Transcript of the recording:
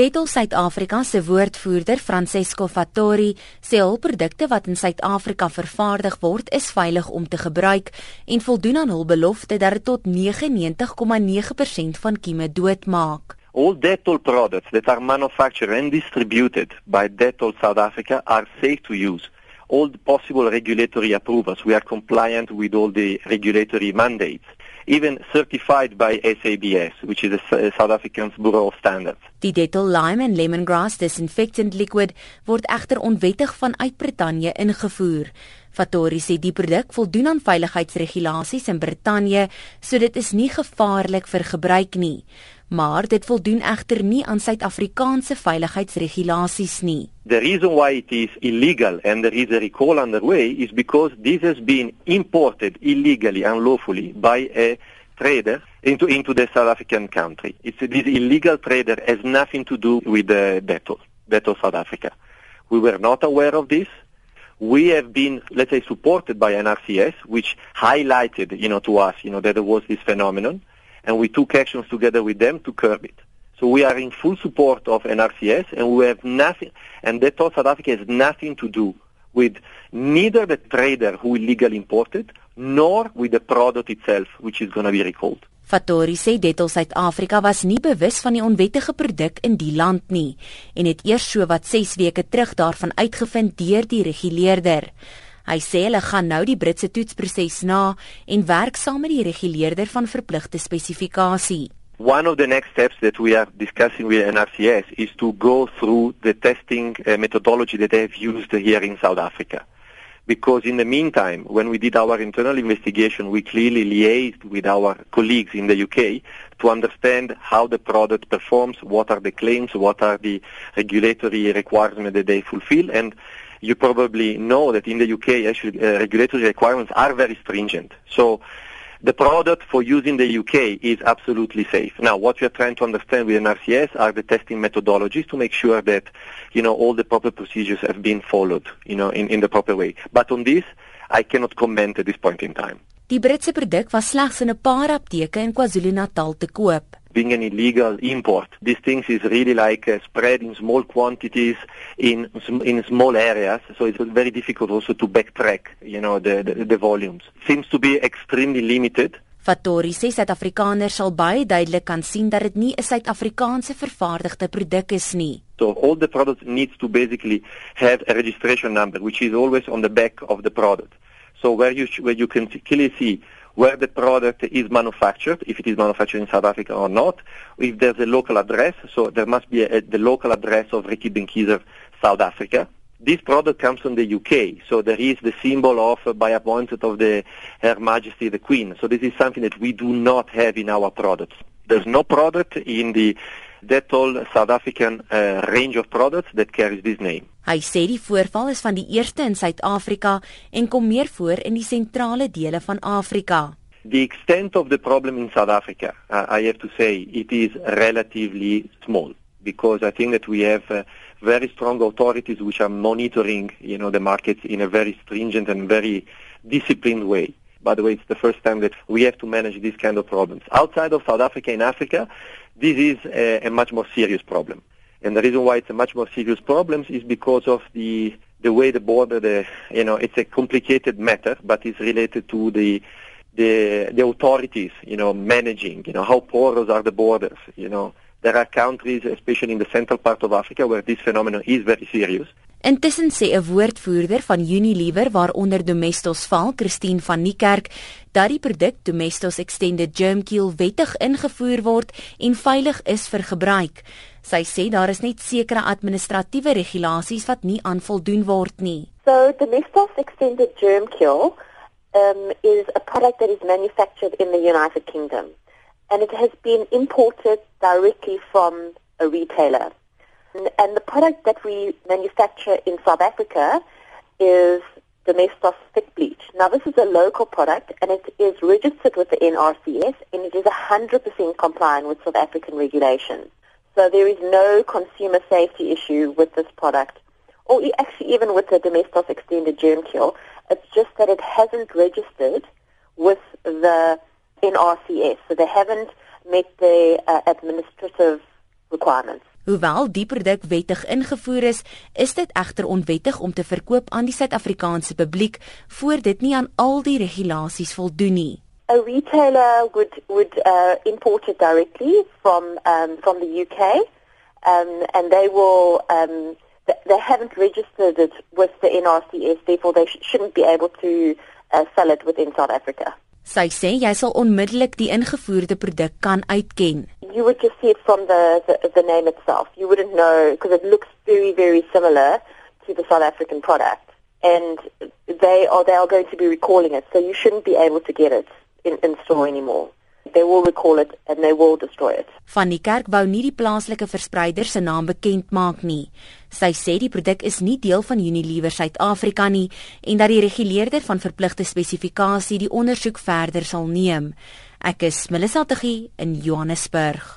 Detol Suid-Afrika se woordvoerder Francesco Fattori sê hul produkte wat in Suid-Afrika vervaardig word, is veilig om te gebruik en voldoen aan hul belofte dat dit tot 99,9% van kieme doodmaak. All Detol products that are manufactured and distributed by Detol South Africa are safe to use. All the possible regulatory approvals, we are compliant with all the regulatory mandates even certified by SABS, which is the South African Bureau of Standards. Die Dettol Lime and Lemongrass disinfectant liquid word egter onwettig vanuit Brittanje ingevoer. Fattori sê die produk voldoen aan veiligheidsregulasies in Brittanje, so dit is nie gevaarlik vir gebruik nie maar dit voldoen egter nie aan Suid-Afrikaanse veiligheidsregulasies nie. The reason why it is illegal and there is a recall underway is because this has been imported illegally and lawfully by a trader into into the South African country. It's this illegal trader has nothing to do with the Dettol, Dettol South Africa. We were not aware of this. We have been, let's say, supported by NRCS, which highlighted, you know, to us, you know, that there was this phenomenon and we took actions together with them to curb it. So we are in full support of NRCS, and we have nothing, and that South Africa has nothing to do with neither the trader who illegally imported, nor with the product itself, which is going to be recalled. Fattori sê Detol Suid-Afrika was nie bewus van die onwettige produk in die land nie en het eers so wat 6 weke terug daarvan uitgevind deur die reguleerder. Hy sê hulle gaan nou die Britse toetsproses na en werk saam met die reguleerder van verpligte spesifikasie. One of the next steps that we are discussing with NRCS is to go through the testing uh, methodology that they have used here in South Africa. Because in the meantime, when we did our internal investigation, we clearly liaised with our colleagues in the UK to understand how the product performs, what are the claims, what are the regulatory requirements that they fulfill, and you probably know that in the UK, actually, uh, regulatory requirements are very stringent. So the product for use in the UK is absolutely safe. Now, what we are trying to understand with NRCS are the testing methodologies to make sure that, you know, all the proper procedures have been followed, you know, in, in the proper way. But on this, I cannot comment at this point in time. Die Britse produk was slegs in 'n paar apteke in KwaZulu-Natal te koop being an illegal import. These things is really like uh, spread in small quantities in in small areas, so it's very difficult also to backtrack, you know, the the, the volumes. Seems to be extremely limited. Fattori sê Suid-Afrikaners sal baie duidelik kan sien dat dit nie 'n Suid-Afrikaanse vervaardigde produk is nie. So all the products needs to basically have a registration number which is always on the back of the product. So where you where you can clearly see where the product is manufactured, if it is manufactured in South Africa or not, if there's a local address, so there must be a, the local address of Ricky Benkiser, South Africa. This product comes from the UK, so there is the symbol of uh, by appointment of the Her Majesty the Queen. So this is something that we do not have in our products. There's no product in the Dettol South African uh, range of products that carries this name. Hy sê die voorval is van die eerste in Suid-Afrika en kom meer voor in die sentrale dele van Afrika. The extent of the problem in South Africa, uh, I have to say, it is relatively small because I think that we have uh, very strong authorities which are monitoring, you know, the markets in a very stringent and very disciplined way. By the way, it's the first time that we have to manage these kind of problems. Outside of South Africa and Africa, this is a, a much more serious problem. And the reason why it's a much more serious problem is because of the the way the border, the you know, it's a complicated matter, but it's related to the the the authorities, you know, managing, you know, how porous are the borders, you know. There are countries, especially in the central part of Africa, where this phenomenon is very serious. Intussen sê 'n woordvoerder van Unilever waaronder Domestos val, Christine van Niekerk, dat die produk Domestos Extended Germ Kill wettig ingevoer word en veilig is vir gebruik. Sy sê daar is net sekere administratiewe regulasies wat nie aan voldoen word nie. So Domestos Extended Germ Kill um is a product that is manufactured in the United Kingdom and it has been imported directly from a retailer. And the product that we manufacture in South Africa is Domestos Thick Bleach. Now, this is a local product, and it is registered with the NRCS, and it is 100% compliant with South African regulations. So there is no consumer safety issue with this product, or actually even with the Domestos Extended Germ Kill. It's just that it hasn't registered with the NRCS, so they haven't met the uh, administrative requirements. Hoewel die produk wettig ingevoer is, is dit egter onwettig om te verkoop aan die Suid-Afrikaanse publiek voor dit nie aan al die regulasies voldoen nie. A retailer would would uh, import it directly from um, from the UK, um, and they will um, they haven't registered it with the NRCS, therefore they sh shouldn't be able to uh, sell it within South Africa. Sy sê jy sal onmiddellik die ingevoerde produk kan uitken. You would just see it from the the, the name itself. You wouldn't know because it looks very very similar to the South African product and they are they are going to be recalling it so you shouldn't be able to get it in in store anymore. They will recall it and they will destroy it. Van die kerk wou nie die plaaslike verspreider se naam bekend maak nie. Sy sê die produk is nie deel van Unilever Suid-Afrika nie en dat die reguleerder van verpligte spesifikasie die ondersoek verder sal neem. Ek is Melissa Tuggie in Johannesburg.